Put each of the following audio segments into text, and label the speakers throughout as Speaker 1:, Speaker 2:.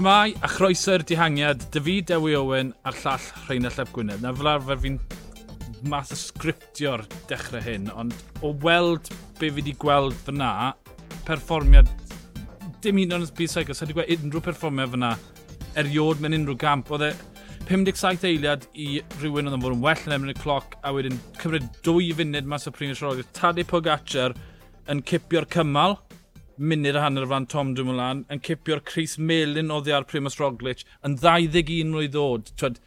Speaker 1: Shmai a chroeso'r dihangiad, David Dewi Owen a'r llall Rheinald Llap Gwynedd. Na fel arfer fi'n math o sgriptio'r dechrau hyn, ond o weld be fi wedi gweld fyna, perfformiad, dim un ond byd saicos, wedi gweld unrhyw perfformiad fyna, eriod mewn unrhyw gamp, oedd e 57 eiliad i rhywun oedd yn fod yn well yn emryd y cloc, a wedyn cymryd dwy funud mas o Primi'r Siarolio, Tadei Pogacar yn cipio'r cymal, munud a hanner fan Tom Dumoulin, yn cipio'r Chris Melin oddi ar Primus Roglic, yn 21 mlynedd ddod. Twed,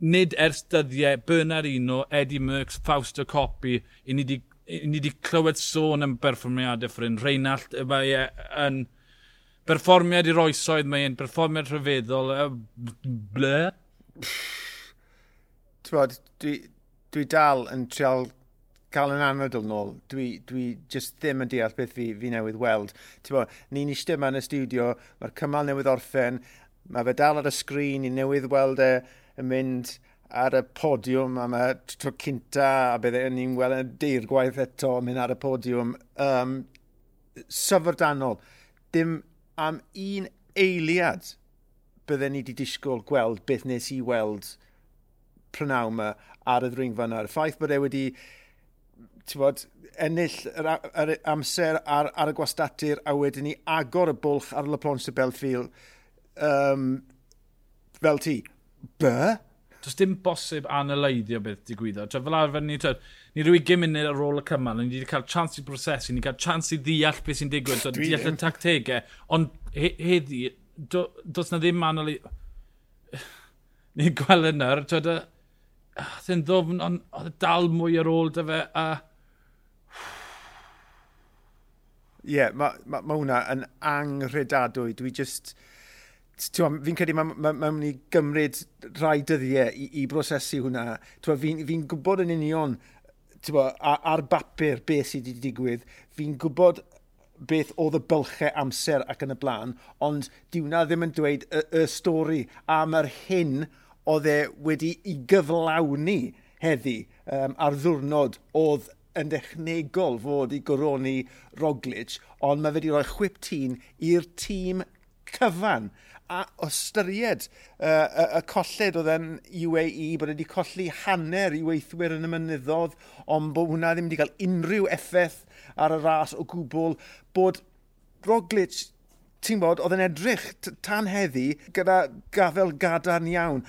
Speaker 1: nid ers dyddiau Bernard Uno, Eddie Merckx, Fausto Coppi, i ni wedi clywed sôn yn berfformiadau ffrind. Reinald, mae e yn berfformiad i'r oesoedd, mae e'n berfformiad rhyfeddol. Ble?
Speaker 2: Ti'n dwi, dwi dal yn trial cael yn anodol nôl. Dwi, dwi just ddim yn deall beth fi, fi newydd weld. Bo, ni'n eistedd yma yn y studio, mae'r cymal newydd orffen, mae fe dal ar y sgrin, ni newydd weld e yn mynd ar y podiwm am y tro cynta a byddai e, ni'n gweld y deir gwaith eto mynd ar y podiwm. Um, Syfrdanol, dim am un eiliad bydde ni wedi disgwyl gweld beth nes i weld prynaw yma ar y ddringfa yna. Y ffaith bod e wedi bod, ennill yr, yr amser ar, ar y gwastatur a wedyn ni agor y bwlch ar y plons y Belfield um, fel ti. Be?
Speaker 1: Does dim bosib analeiddio beth digwyddo. Tra fel arfer ni, tra, ni rwy gymuned ar ôl y cymal, ni wedi cael chans i brosesu, ni wedi cael chans i ddeall beth sy'n digwydd, so, deall y tactegau, ond he, heddi, do, does na ddim analeiddio... Ni'n gweld yna, Ah, oedd ddofn, ond oedd e dal mwy ar ôl dy fe, a...
Speaker 2: Ie, yeah, mae ma, ma hwnna yn angredadwy. Dwi just... Fi'n credu mae'n ma, ma, ma i gymryd rhai dyddiau i, i brosesu hwnna. Fi'n fi gwybod yn union bo, ar, ar bapur beth sydd wedi digwydd. Fi'n gwybod beth oedd y bylchau amser ac yn y blaen, ond diwna ddim yn dweud y, y stori am yr hyn oedd e wedi i gyflawni heddi um, ar ddwrnod oedd yn dechnegol fod i goroni Roglic, ond mae fe wedi rhoi chwip tîn i'r tîm cyfan. A ystyried uh, y, y colled oedd yn UAE bod e wedi colli hanner i weithwyr yn y mynyddodd, ond bod hwnna ddim wedi cael unrhyw effaith ar y ras o gwbl, bod Roglic, ti'n bod, oedd yn edrych tan heddi gyda gafel gadarn iawn,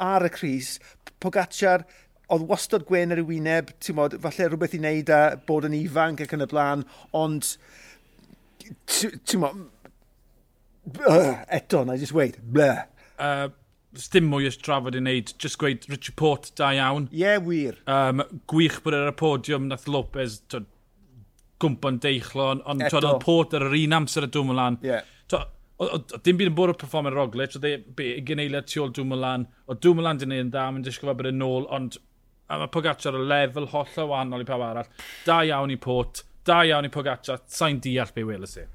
Speaker 2: ar y Cris, Pogacar oedd wastod gwen ar y wyneb, ti'n modd, falle rhywbeth i wneud â bod yn ifanc ac yn y blaen, ond, ti'n modd, eto, na i just wait, ble. Uh,
Speaker 1: dim mwy ys drafod i wneud, just gweud Richard Port da iawn.
Speaker 2: Ie, yeah, wir.
Speaker 1: Um, gwych bod ar y podiwm nath Lopez gwmpo'n deichlon, ond oedd Port ar yr un amser y dwm lan. Yeah. To, dim byd yn bod o performer Roglic, oedd ei gyneiliad tu ôl Dwmolan, o Dwmolan dyn ni'n dda, mae'n disgwyl bod e'n nôl, ond a mae Pogacar o lefel holl o wahanol i pawb arall. Da iawn i Port, da iawn i Pogacar, sa'n deall be welys i.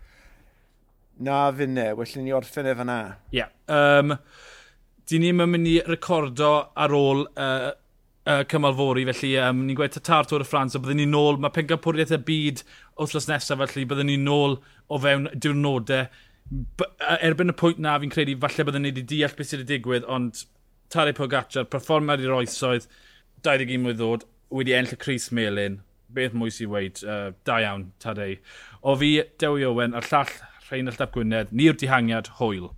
Speaker 2: Na fynne, wellwn ni orffen efo na.
Speaker 1: Ie. Yeah. Um, Di ni'n mynd i recordo ar ôl uh, uh, cymal fori, felly um, ni'n gweud tatar Tôr y Ffrans, a byddwn ni'n nôl, mae pengapwriaeth y byd wythnos nesaf, felly byddwn ni'n nôl o fewn diwrnodau erbyn y pwynt na fi'n credu falle byddwn ni wedi deall beth sydd wedi digwydd, ond Tare Pogacar, performer i'r oesoedd, 21 mwy ddod, wedi enll y Cris Melin, beth mwy sy'n weid, uh, da iawn, Tadei. O fi, Dewi Owen, a'r llall Rhain Ap Gwynedd, ni'r dihangiad, hwyl.